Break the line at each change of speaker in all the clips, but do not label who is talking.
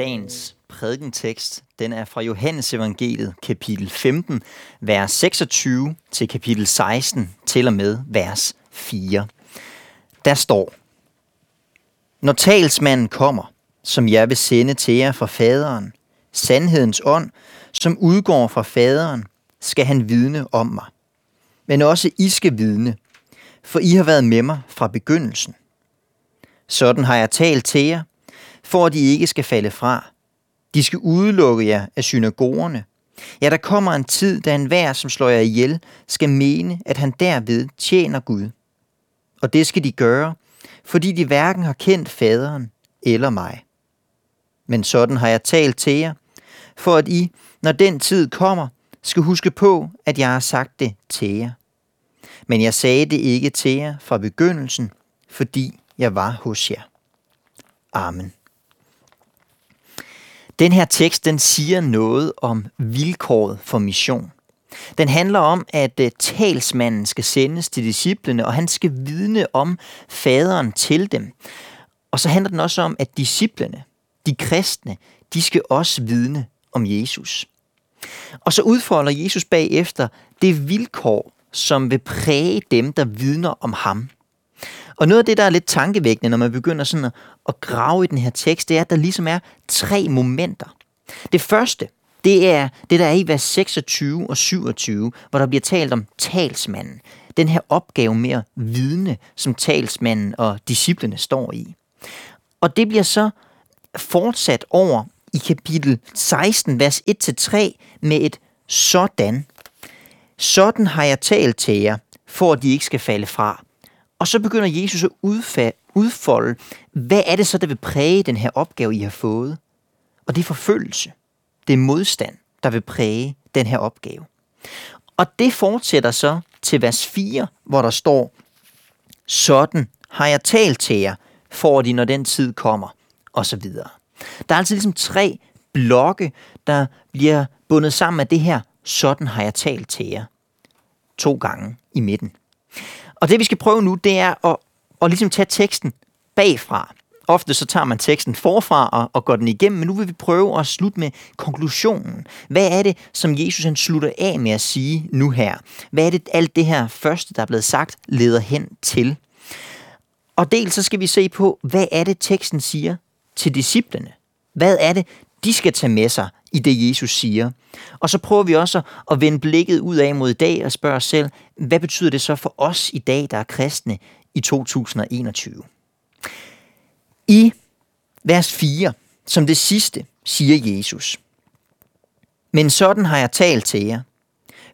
Dagens prædikentekst, den er fra Johannes evangeliet, kapitel 15, vers 26 til kapitel 16, til og med vers 4. Der står, Når talsmanden kommer, som jeg vil sende til jer fra faderen, sandhedens ånd, som udgår fra faderen, skal han vidne om mig. Men også I skal vidne, for I har været med mig fra begyndelsen. Sådan har jeg talt til jer, for at I ikke skal falde fra. De skal udelukke jer af synagogerne. Ja, der kommer en tid, da enhver, som slår jer ihjel, skal mene, at han derved tjener Gud. Og det skal de gøre, fordi de hverken har kendt faderen eller mig. Men sådan har jeg talt til jer, for at I, når den tid kommer, skal huske på, at jeg har sagt det til jer. Men jeg sagde det ikke til jer fra begyndelsen, fordi jeg var hos jer. Amen. Den her tekst, den siger noget om vilkåret for mission. Den handler om, at øh, talsmanden skal sendes til disciplene, og han skal vidne om faderen til dem. Og så handler den også om, at disciplene, de kristne, de skal også vidne om Jesus. Og så udfolder Jesus bagefter det vilkår, som vil præge dem, der vidner om ham. Og noget af det, der er lidt tankevækkende, når man begynder sådan at, at grave i den her tekst, det er, at der ligesom er tre momenter. Det første, det er det, der er i vers 26 og 27, hvor der bliver talt om talsmanden. Den her opgave med at vidne, som talsmanden og disciplene står i. Og det bliver så fortsat over i kapitel 16, vers 1-3 med et sådan. Sådan har jeg talt til jer, for at de ikke skal falde fra. Og så begynder Jesus at udfolde, hvad er det så, der vil præge den her opgave, I har fået? Og det er forfølgelse. Det er modstand, der vil præge den her opgave. Og det fortsætter så til vers 4, hvor der står, sådan har jeg talt til jer, for de, når den tid kommer, og så videre. Der er altså ligesom tre blokke, der bliver bundet sammen af det her, sådan har jeg talt til jer. To gange i midten. Og det vi skal prøve nu, det er at, at ligesom tage teksten bagfra. Ofte så tager man teksten forfra og, og går den igennem, men nu vil vi prøve at slutte med konklusionen. Hvad er det, som Jesus han slutter af med at sige nu her? Hvad er det, alt det her første, der er blevet sagt, leder hen til? Og dels så skal vi se på, hvad er det, teksten siger til disciplene? Hvad er det, de skal tage med sig i det, Jesus siger? Og så prøver vi også at vende blikket ud af mod i dag og spørge os selv, hvad betyder det så for os i dag, der er kristne, i 2021? I vers 4, som det sidste, siger Jesus, Men sådan har jeg talt til jer,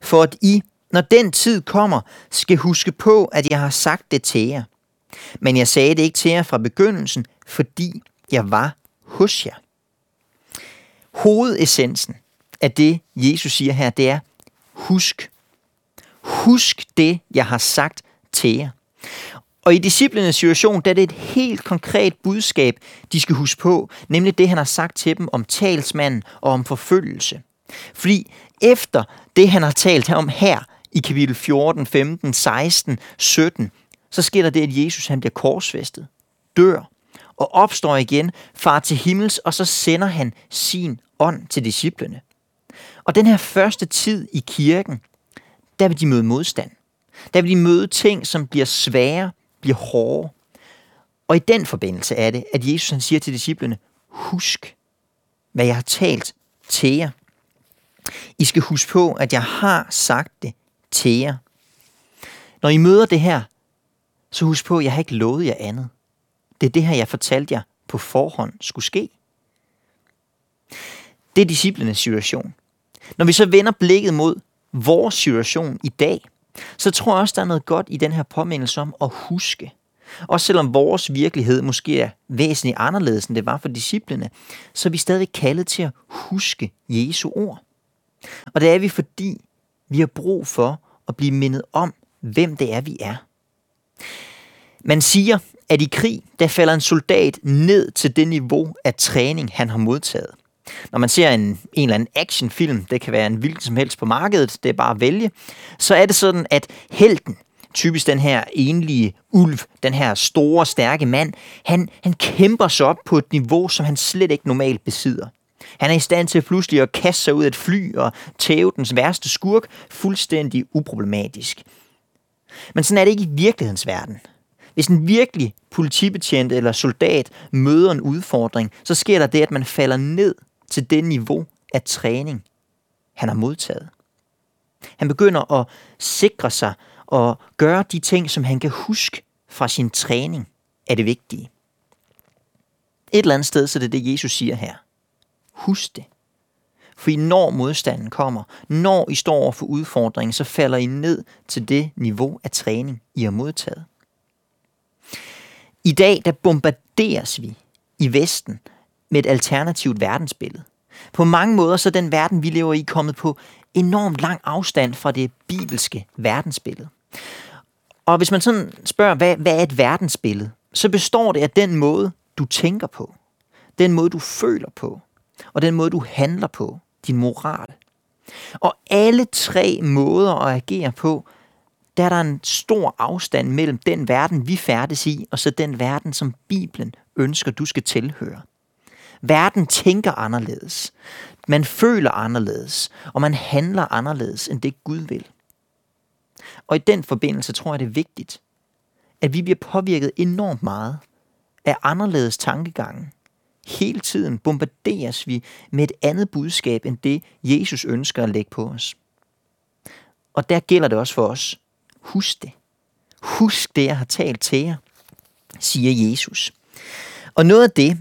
for at I, når den tid kommer, skal huske på, at jeg har sagt det til jer. Men jeg sagde det ikke til jer fra begyndelsen, fordi jeg var hos jer. Hovedessensen af det, Jesus siger her, det er, husk. Husk det, jeg har sagt til jer. Og i disciplinens situation, der er det et helt konkret budskab, de skal huske på, nemlig det, han har sagt til dem om talsmanden og om forfølgelse. Fordi efter det, han har talt om her i kapitel 14, 15, 16, 17, så sker der det, at Jesus han bliver korsfæstet, dør og opstår igen, far til himmels, og så sender han sin ånd til disciplene. Og den her første tid i kirken, der vil de møde modstand. Der vil de møde ting, som bliver svære, bliver hårde. Og i den forbindelse er det, at Jesus han siger til disciplene, husk, hvad jeg har talt til jer. I skal huske på, at jeg har sagt det til jer. Når I møder det her, så husk på, at jeg har ikke lovet jer andet. Det er det her, jeg fortalte jer på forhånd skulle ske. Det er disciplenes situation. Når vi så vender blikket mod vores situation i dag, så tror jeg også, der er noget godt i den her påmindelse om at huske. Også selvom vores virkelighed måske er væsentligt anderledes, end det var for disciplene, så er vi stadig kaldet til at huske Jesu ord. Og det er vi, fordi vi har brug for at blive mindet om, hvem det er, vi er. Man siger, at i krig, der falder en soldat ned til det niveau af træning, han har modtaget. Når man ser en, en eller anden actionfilm, det kan være en hvilken som helst på markedet, det er bare at vælge, så er det sådan, at helten typisk den her enlige ulv, den her store, stærke mand, han, han kæmper sig op på et niveau, som han slet ikke normalt besidder. Han er i stand til pludselig at kaste sig ud af et fly og tæve dens værste skurk fuldstændig uproblematisk. Men sådan er det ikke i virkelighedens verden. Hvis en virkelig politibetjent eller soldat møder en udfordring, så sker der det, at man falder ned til det niveau af træning, han har modtaget. Han begynder at sikre sig og gøre de ting, som han kan huske fra sin træning, er det vigtige. Et eller andet sted, så det er det, Jesus siger her. Husk det. For når modstanden kommer, når I står over for udfordringen, så falder I ned til det niveau af træning, I har modtaget. I dag der bombarderes vi i Vesten med et alternativt verdensbillede. På mange måder så er den verden, vi lever i, kommet på enormt lang afstand fra det bibelske verdensbillede. Og hvis man sådan spørger, hvad, hvad er et verdensbillede, så består det af den måde, du tænker på, den måde, du føler på, og den måde, du handler på, din moral. Og alle tre måder at agere på, der er der en stor afstand mellem den verden, vi færdes i, og så den verden, som Bibelen ønsker, du skal tilhøre. Verden tænker anderledes. Man føler anderledes, og man handler anderledes, end det Gud vil. Og i den forbindelse tror jeg, det er vigtigt, at vi bliver påvirket enormt meget af anderledes tankegange. Hele tiden bombarderes vi med et andet budskab, end det Jesus ønsker at lægge på os. Og der gælder det også for os. Husk det. Husk det, jeg har talt til jer, siger Jesus. Og noget af det,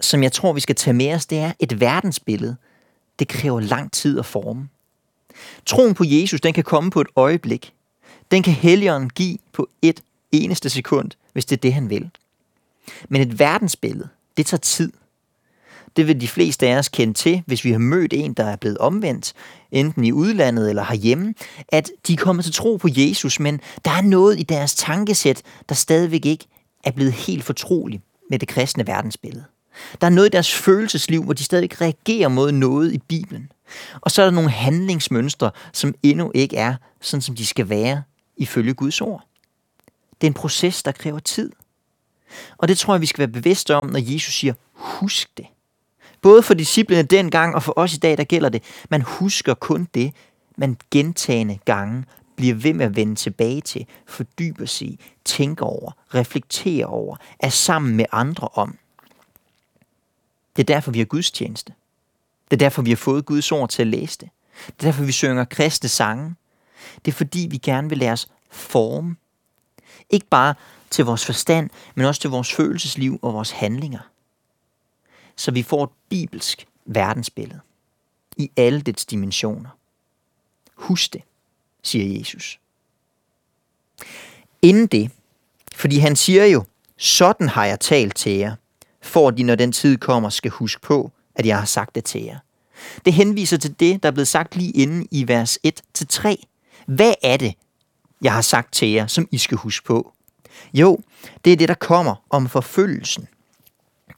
som jeg tror, vi skal tage med os, det er et verdensbillede. Det kræver lang tid at forme. Troen på Jesus, den kan komme på et øjeblik. Den kan Helligånden give på et eneste sekund, hvis det er det, han vil. Men et verdensbillede, det tager tid. Det vil de fleste af os kende til, hvis vi har mødt en, der er blevet omvendt, enten i udlandet eller herhjemme, at de kommer til tro på Jesus, men der er noget i deres tankesæt, der stadigvæk ikke er blevet helt fortrolig med det kristne verdensbillede. Der er noget i deres følelsesliv, hvor de stadig reagerer mod noget i Bibelen. Og så er der nogle handlingsmønstre, som endnu ikke er sådan, som de skal være ifølge Guds ord. Det er en proces, der kræver tid. Og det tror jeg, vi skal være bevidste om, når Jesus siger, husk det. Både for disciplene dengang og for os i dag, der gælder det. Man husker kun det, man gentagende gange bliver ved med at vende tilbage til, fordyber sig i, tænker over, reflekterer over, er sammen med andre om. Det er derfor, vi har gudstjeneste. Det er derfor, vi har fået Guds ord til at læse det. Det er derfor, vi synger kristne sange. Det er fordi, vi gerne vil lade os forme. Ikke bare til vores forstand, men også til vores følelsesliv og vores handlinger. Så vi får et bibelsk verdensbillede i alle dets dimensioner. Husk det, siger Jesus. Inden det, fordi han siger jo, sådan har jeg talt til jer, for de, når den tid kommer, skal huske på, at jeg har sagt det til jer. Det henviser til det, der er blevet sagt lige inden i vers 1-3. Hvad er det, jeg har sagt til jer, som I skal huske på? Jo, det er det, der kommer om forfølgelsen.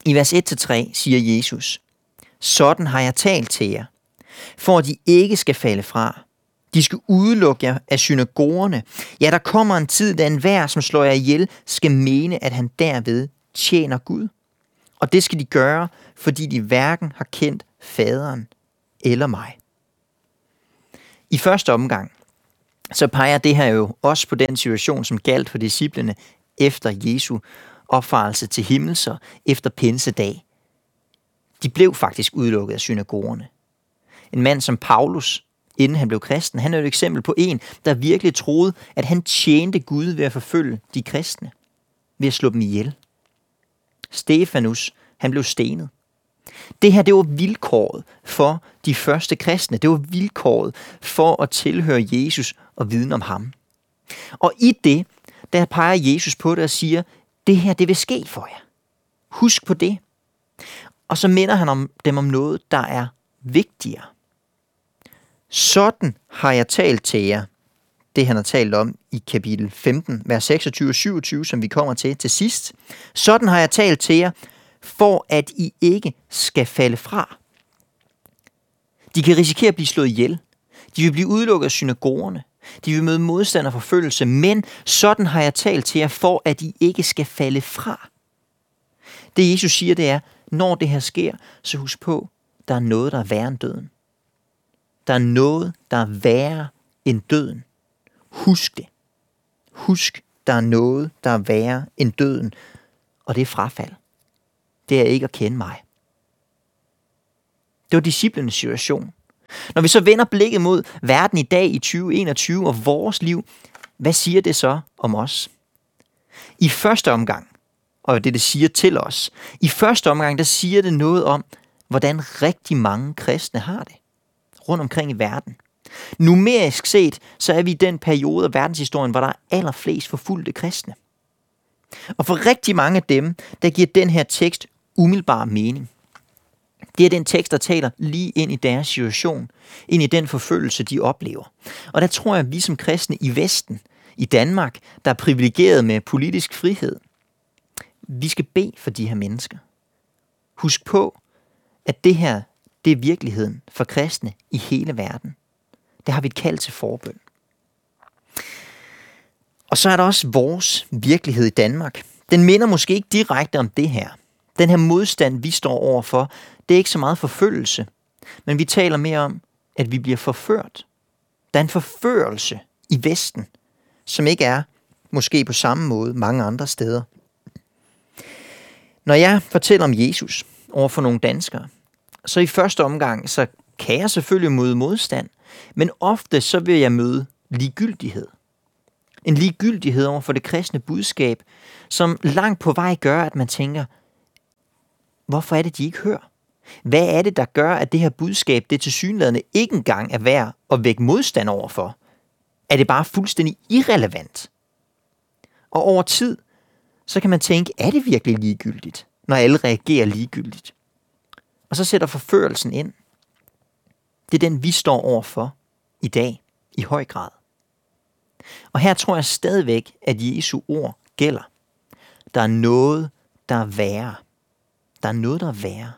I vers 1-3 siger Jesus, Sådan har jeg talt til jer, for at de ikke skal falde fra. De skal udelukke jer af synagogerne. Ja, der kommer en tid, da enhver, som slår jer ihjel, skal mene, at han derved tjener Gud. Og det skal de gøre, fordi de hverken har kendt faderen eller mig. I første omgang, så peger det her jo også på den situation, som galt for disciplene efter Jesu opfarelse til himmelser efter pinsedag. De blev faktisk udelukket af synagogerne. En mand som Paulus, inden han blev kristen, han er et eksempel på en, der virkelig troede, at han tjente Gud ved at forfølge de kristne, ved at slå dem ihjel. Stefanus, han blev stenet. Det her, det var vilkåret for de første kristne. Det var vilkåret for at tilhøre Jesus og viden om ham. Og i det, der peger Jesus på det og siger, det her, det vil ske for jer. Husk på det. Og så minder han om dem om noget, der er vigtigere. Sådan har jeg talt til jer. Det han har talt om i kapitel 15, vers 26 og 27, som vi kommer til til sidst. Sådan har jeg talt til jer, for at I ikke skal falde fra. De kan risikere at blive slået ihjel. De vil blive udelukket af synagogerne. De vil møde modstand og forfølgelse, men sådan har jeg talt til jer, for at I ikke skal falde fra. Det Jesus siger, det er, når det her sker, så husk på, der er noget, der er værre end døden. Der er noget, der er værre end døden. Husk det. Husk, der er noget, der er værre end døden, og det er frafald. Det er ikke at kende mig. Det var disciplenes situation. Når vi så vender blikket mod verden i dag i 2021 og vores liv, hvad siger det så om os? I første omgang, og det det siger til os, i første omgang, der siger det noget om, hvordan rigtig mange kristne har det rundt omkring i verden. Numerisk set, så er vi i den periode af verdenshistorien, hvor der er allerflest forfulgte kristne. Og for rigtig mange af dem, der giver den her tekst umiddelbar mening. Det er den tekst, der taler lige ind i deres situation, ind i den forfølgelse, de oplever. Og der tror jeg, at vi som kristne i Vesten, i Danmark, der er privilegeret med politisk frihed, vi skal bede for de her mennesker. Husk på, at det her, det er virkeligheden for kristne i hele verden. Det har vi et kald til forbøn. Og så er der også vores virkelighed i Danmark. Den minder måske ikke direkte om det her. Den her modstand, vi står overfor, det er ikke så meget forfølgelse, men vi taler mere om, at vi bliver forført. Der er en forførelse i Vesten, som ikke er måske på samme måde mange andre steder. Når jeg fortæller om Jesus over for nogle danskere, så i første omgang, så kan jeg selvfølgelig møde modstand, men ofte så vil jeg møde ligegyldighed. En ligegyldighed over for det kristne budskab, som langt på vej gør, at man tænker, hvorfor er det, de ikke hører? Hvad er det, der gør, at det her budskab, det til synlædende ikke engang er værd at vække modstand overfor? Er det bare fuldstændig irrelevant? Og over tid, så kan man tænke, er det virkelig ligegyldigt, når alle reagerer ligegyldigt? Og så sætter forførelsen ind. Det er den, vi står overfor i dag i høj grad. Og her tror jeg stadigvæk, at Jesu ord gælder. Der er noget, der er værre. Der er noget, der er værre.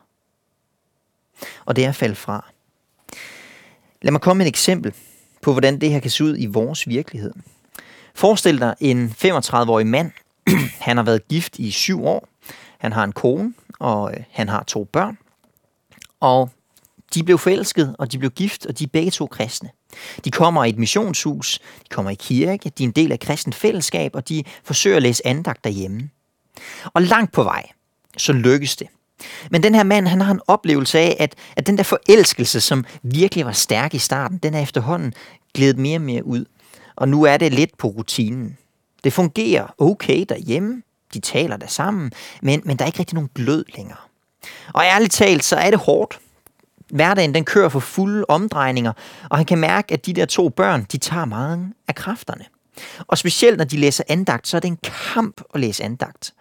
Og det er at falde fra. Lad mig komme med et eksempel på, hvordan det her kan se ud i vores virkelighed. Forestil dig en 35-årig mand. han har været gift i syv år. Han har en kone, og øh, han har to børn. Og de blev forelsket, og de blev gift, og de er begge to kristne. De kommer i et missionshus, de kommer i kirke, de er en del af kristent fællesskab, og de forsøger at læse andagt derhjemme. Og langt på vej, så lykkes det. Men den her mand, han har en oplevelse af, at, at den der forelskelse, som virkelig var stærk i starten, den er efterhånden glædet mere og mere ud. Og nu er det lidt på rutinen. Det fungerer okay derhjemme, de taler der sammen, men, men der er ikke rigtig nogen glød længere. Og ærligt talt, så er det hårdt. Hverdagen den kører for fulde omdrejninger, og han kan mærke, at de der to børn, de tager meget af kræfterne. Og specielt når de læser andagt, så er det en kamp at læse andagt.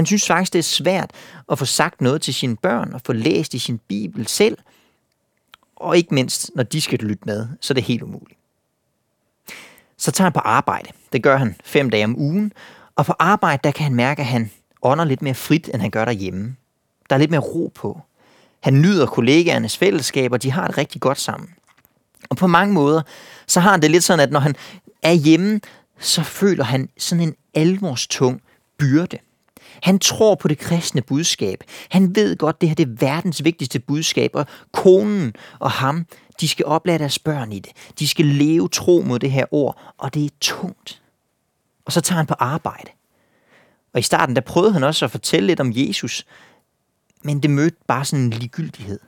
Han synes faktisk, det er svært at få sagt noget til sine børn og få læst i sin bibel selv. Og ikke mindst, når de skal lytte med, så er det helt umuligt. Så tager han på arbejde. Det gør han fem dage om ugen. Og på arbejde, der kan han mærke, at han ånder lidt mere frit, end han gør derhjemme. Der er lidt mere ro på. Han nyder kollegaernes fællesskab, og de har det rigtig godt sammen. Og på mange måder, så har han det lidt sådan, at når han er hjemme, så føler han sådan en alvorstung byrde. Han tror på det kristne budskab. Han ved godt, det her det er verdens vigtigste budskab, og konen og ham, de skal oplære deres børn i det. De skal leve tro mod det her ord, og det er tungt. Og så tager han på arbejde. Og i starten, der prøvede han også at fortælle lidt om Jesus, men det mødte bare sådan en ligegyldighed.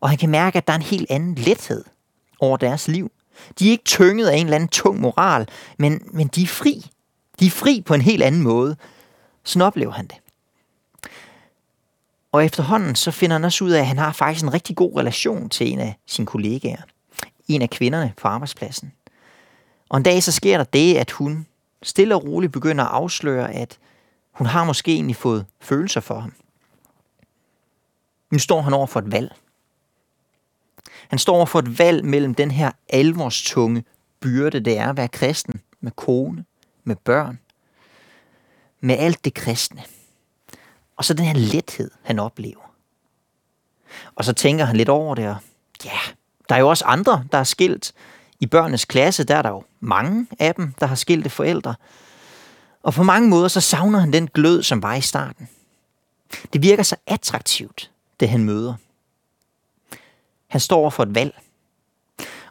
Og han kan mærke, at der er en helt anden lethed over deres liv. De er ikke tynget af en eller anden tung moral, men, men de er fri. De er fri på en helt anden måde. Sådan oplever han det. Og efterhånden så finder han også ud af, at han har faktisk en rigtig god relation til en af sine kollegaer. En af kvinderne på arbejdspladsen. Og en dag så sker der det, at hun stille og roligt begynder at afsløre, at hun har måske egentlig fået følelser for ham. Nu står han over for et valg. Han står over for et valg mellem den her alvorstunge byrde, det er at være kristen med kone, med børn, med alt det kristne. Og så den her lethed, han oplever. Og så tænker han lidt over det, og ja, der er jo også andre, der er skilt I børnenes klasse, der er der jo mange af dem, der har skilte forældre. Og på mange måder, så savner han den glød, som var i starten. Det virker så attraktivt, det han møder. Han står for et valg.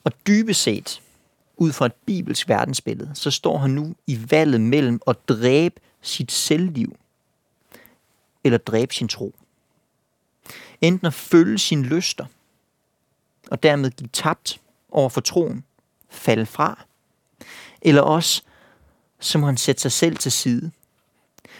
Og dybest set, ud fra et bibelsk verdensbillede, så står han nu i valget mellem at dræbe sit selvliv eller dræbe sin tro. Enten at følge sine lyster og dermed give tabt over for troen, falde fra, eller også så må han sætte sig selv til side.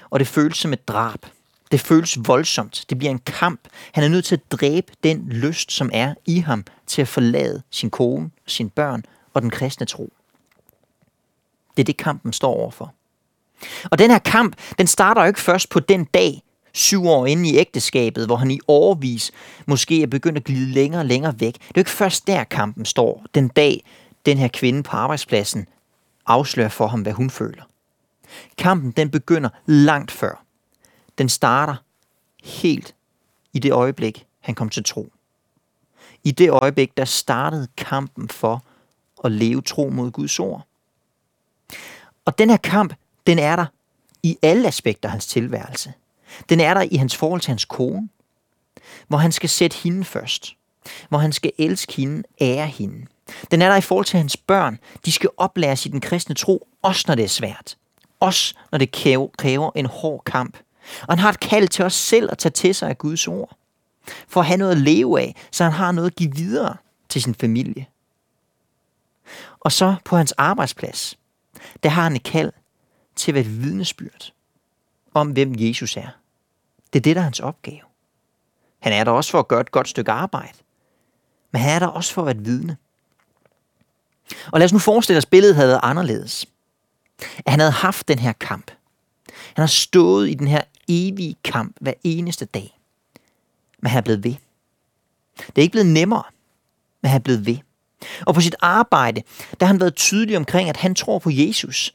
Og det føles som et drab. Det føles voldsomt. Det bliver en kamp. Han er nødt til at dræbe den lyst, som er i ham til at forlade sin kone, sine børn og den kristne tro. Det er det, kampen står overfor. Og den her kamp, den starter jo ikke først på den dag, syv år inde i ægteskabet, hvor han i årvis måske er begyndt at glide længere og længere væk. Det er jo ikke først der, kampen står, den dag, den her kvinde på arbejdspladsen afslører for ham, hvad hun føler. Kampen, den begynder langt før. Den starter helt i det øjeblik, han kom til tro. I det øjeblik, der startede kampen for at leve tro mod Guds ord. Og den her kamp, den er der i alle aspekter af hans tilværelse. Den er der i hans forhold til hans kone, hvor han skal sætte hende først. Hvor han skal elske hende, ære hende. Den er der i forhold til hans børn. De skal oplæres i den kristne tro, også når det er svært. Også når det kræver en hård kamp. Og han har et kald til os selv at tage til sig af Guds ord. For at have noget at leve af, så han har noget at give videre til sin familie. Og så på hans arbejdsplads, der har han et kald til at være et vidnesbyrd om, hvem Jesus er. Det er det, der er hans opgave. Han er der også for at gøre et godt stykke arbejde. Men han er der også for at være et vidne. Og lad os nu forestille os, at billedet havde været anderledes. At han havde haft den her kamp. Han har stået i den her evige kamp hver eneste dag. Men han er blevet ved. Det er ikke blevet nemmere, men han er blevet ved. Og på sit arbejde, der har han været tydelig omkring, at han tror på Jesus.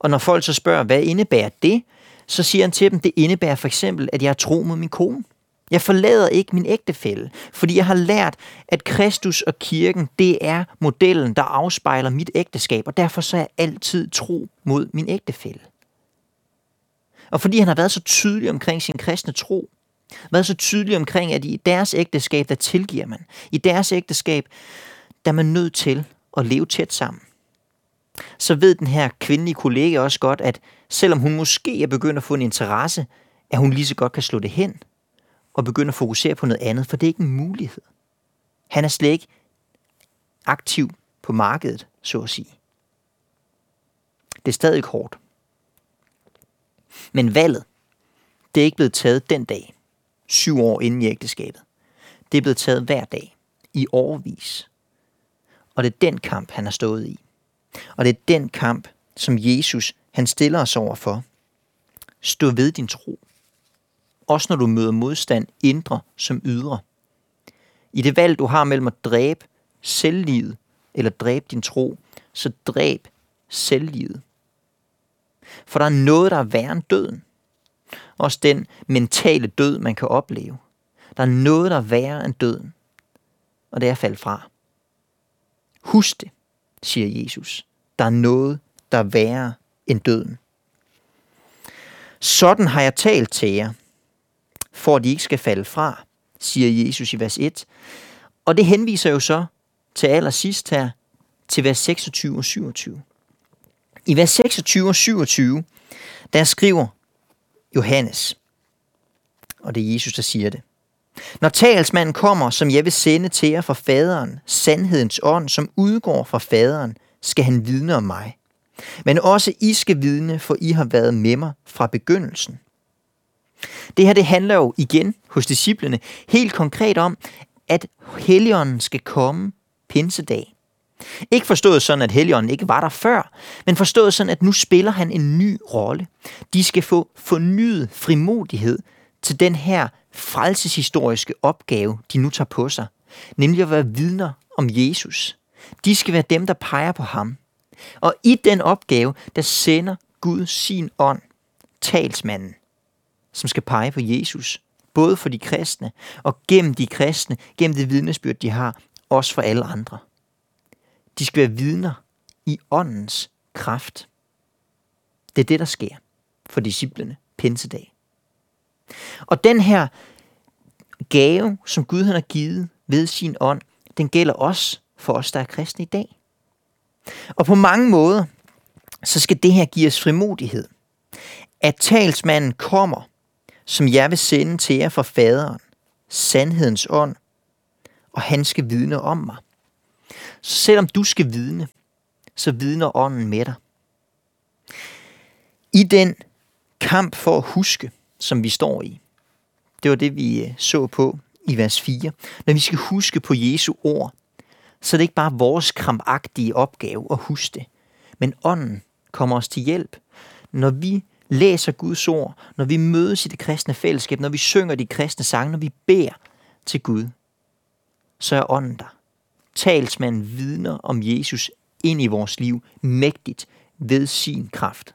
Og når folk så spørger, hvad indebærer det, så siger han til dem, det indebærer for eksempel, at jeg tro mod min kone. Jeg forlader ikke min ægtefælle, fordi jeg har lært, at Kristus og kirken, det er modellen, der afspejler mit ægteskab, og derfor så er jeg altid tro mod min ægtefælle. Og fordi han har været så tydelig omkring sin kristne tro, været så tydelig omkring, at i deres ægteskab, der tilgiver man. I deres ægteskab, der er man nødt til at leve tæt sammen. Så ved den her kvindelige kollega også godt, at selvom hun måske er begyndt at få en interesse, at hun lige så godt kan slå det hen og begynde at fokusere på noget andet, for det er ikke en mulighed. Han er slet ikke aktiv på markedet, så at sige. Det er stadig hårdt. Men valget, det er ikke blevet taget den dag, syv år inden i ægteskabet. Det er blevet taget hver dag, i årvis. Og det er den kamp, han har stået i. Og det er den kamp, som Jesus han stiller os over for. Stå ved din tro. Også når du møder modstand indre som ydre. I det valg, du har mellem at dræbe selvlivet eller dræbe din tro, så dræb selvlivet. For der er noget, der er værre end døden. Også den mentale død, man kan opleve. Der er noget, der er værre end døden. Og det er at falde fra. Husk det, siger Jesus. Der er noget, der er værre end døden. Sådan har jeg talt til jer, for at de ikke skal falde fra, siger Jesus i vers 1. Og det henviser jo så til allersidst her, til vers 26 og 27. I vers 26 og 27, der skriver Johannes, og det er Jesus, der siger det. Når talsmanden kommer, som jeg vil sende til jer fra faderen, sandhedens ånd, som udgår fra faderen, skal han vidne om mig. Men også I skal vidne, for I har været med mig fra begyndelsen. Det her det handler jo igen hos disciplene helt konkret om, at Helligånden skal komme pinsedag. Ikke forstået sådan, at Helligånden ikke var der før, men forstået sådan, at nu spiller han en ny rolle. De skal få fornyet frimodighed til den her frelseshistoriske opgave, de nu tager på sig. Nemlig at være vidner om Jesus. De skal være dem, der peger på ham. Og i den opgave, der sender Gud sin ånd, talsmanden, som skal pege på Jesus, både for de kristne og gennem de kristne, gennem det vidnesbyrd, de har, også for alle andre. De skal være vidner i åndens kraft. Det er det, der sker for disciplene pinsedag. Og den her gave, som Gud han har givet ved sin ånd, den gælder også for os, der er kristne i dag. Og på mange måder, så skal det her give os frimodighed. At talsmanden kommer, som jeg vil sende til jer fra faderen, sandhedens ånd, og han skal vidne om mig. Så selvom du skal vidne, så vidner ånden med dig. I den kamp for at huske, som vi står i, det var det, vi øh, så på i vers 4. Når vi skal huske på Jesu ord, så er det ikke bare vores krampagtige opgave at huske det, men ånden kommer os til hjælp. Når vi læser Guds ord, når vi mødes i det kristne fællesskab, når vi synger de kristne sange, når vi beder til Gud, så er ånden der. Talsmanden vidner om Jesus ind i vores liv mægtigt ved sin kraft.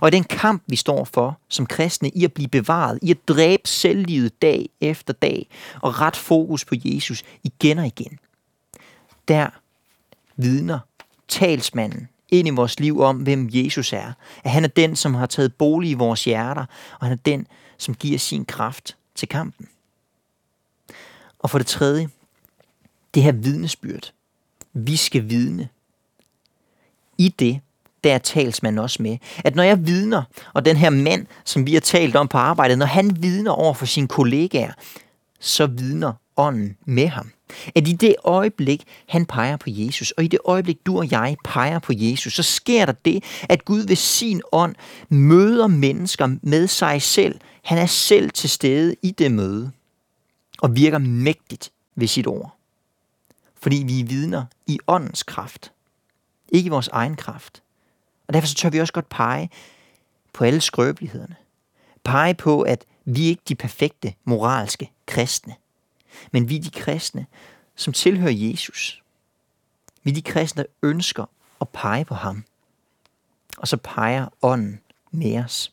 Og i den kamp, vi står for som kristne, i at blive bevaret, i at dræbe selvlivet dag efter dag, og ret fokus på Jesus igen og igen, der vidner talsmanden ind i vores liv om, hvem Jesus er. At han er den, som har taget bolig i vores hjerter, og han er den, som giver sin kraft til kampen. Og for det tredje, det her vidnesbyrd. Vi skal vidne. I det, der er talsmand også med. At når jeg vidner, og den her mand, som vi har talt om på arbejdet, når han vidner over for sine kollegaer, så vidner ånden med ham. At i det øjeblik, han peger på Jesus, og i det øjeblik, du og jeg peger på Jesus, så sker der det, at Gud ved sin ånd møder mennesker med sig selv. Han er selv til stede i det møde, og virker mægtigt ved sit ord. Fordi vi er vidner i åndens kraft, ikke i vores egen kraft. Og derfor så tør vi også godt pege på alle skrøbelighederne. Pege på, at vi er ikke de perfekte moralske kristne. Men vi er de kristne, som tilhører Jesus. Vi er de kristne, der ønsker at pege på ham. Og så peger ånden med os.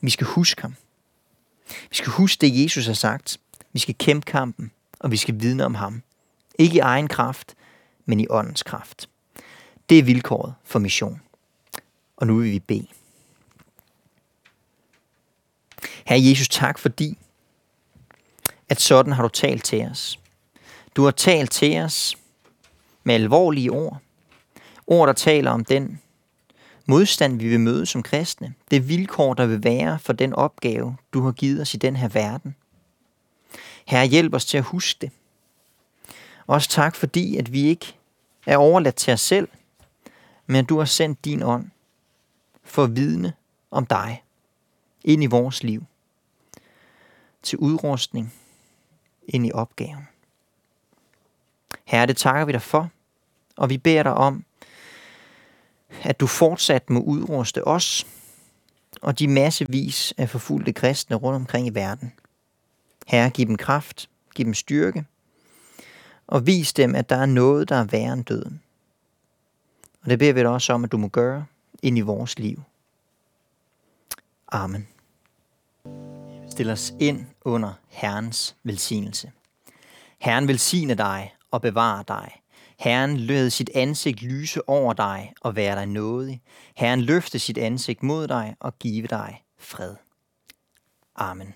Vi skal huske ham. Vi skal huske det, Jesus har sagt. Vi skal kæmpe kampen, og vi skal vidne om ham. Ikke i egen kraft, men i åndens kraft. Det er vilkåret for mission. Og nu vil vi bede. Herre Jesus, tak fordi, at sådan har du talt til os. Du har talt til os med alvorlige ord. Ord, der taler om den modstand, vi vil møde som kristne. Det vilkår, der vil være for den opgave, du har givet os i den her verden. Herre, hjælp os til at huske det. Også tak fordi, at vi ikke er overladt til os selv, men du har sendt din ånd for at vidne om dig ind i vores liv. Til udrustning ind i opgaven. Herre, det takker vi dig for, og vi beder dig om, at du fortsat må udruste os og de massevis af forfulgte kristne rundt omkring i verden. Herre, giv dem kraft, giv dem styrke, og vis dem, at der er noget, der er værre end døden. Og det beder vi dig også om, at du må gøre ind i vores liv. Amen. Stil os ind under Herrens velsignelse. Herren velsigne dig og bevare dig. Herren lød sit ansigt lyse over dig og være dig nådig. Herren løfte sit ansigt mod dig og give dig fred. Amen.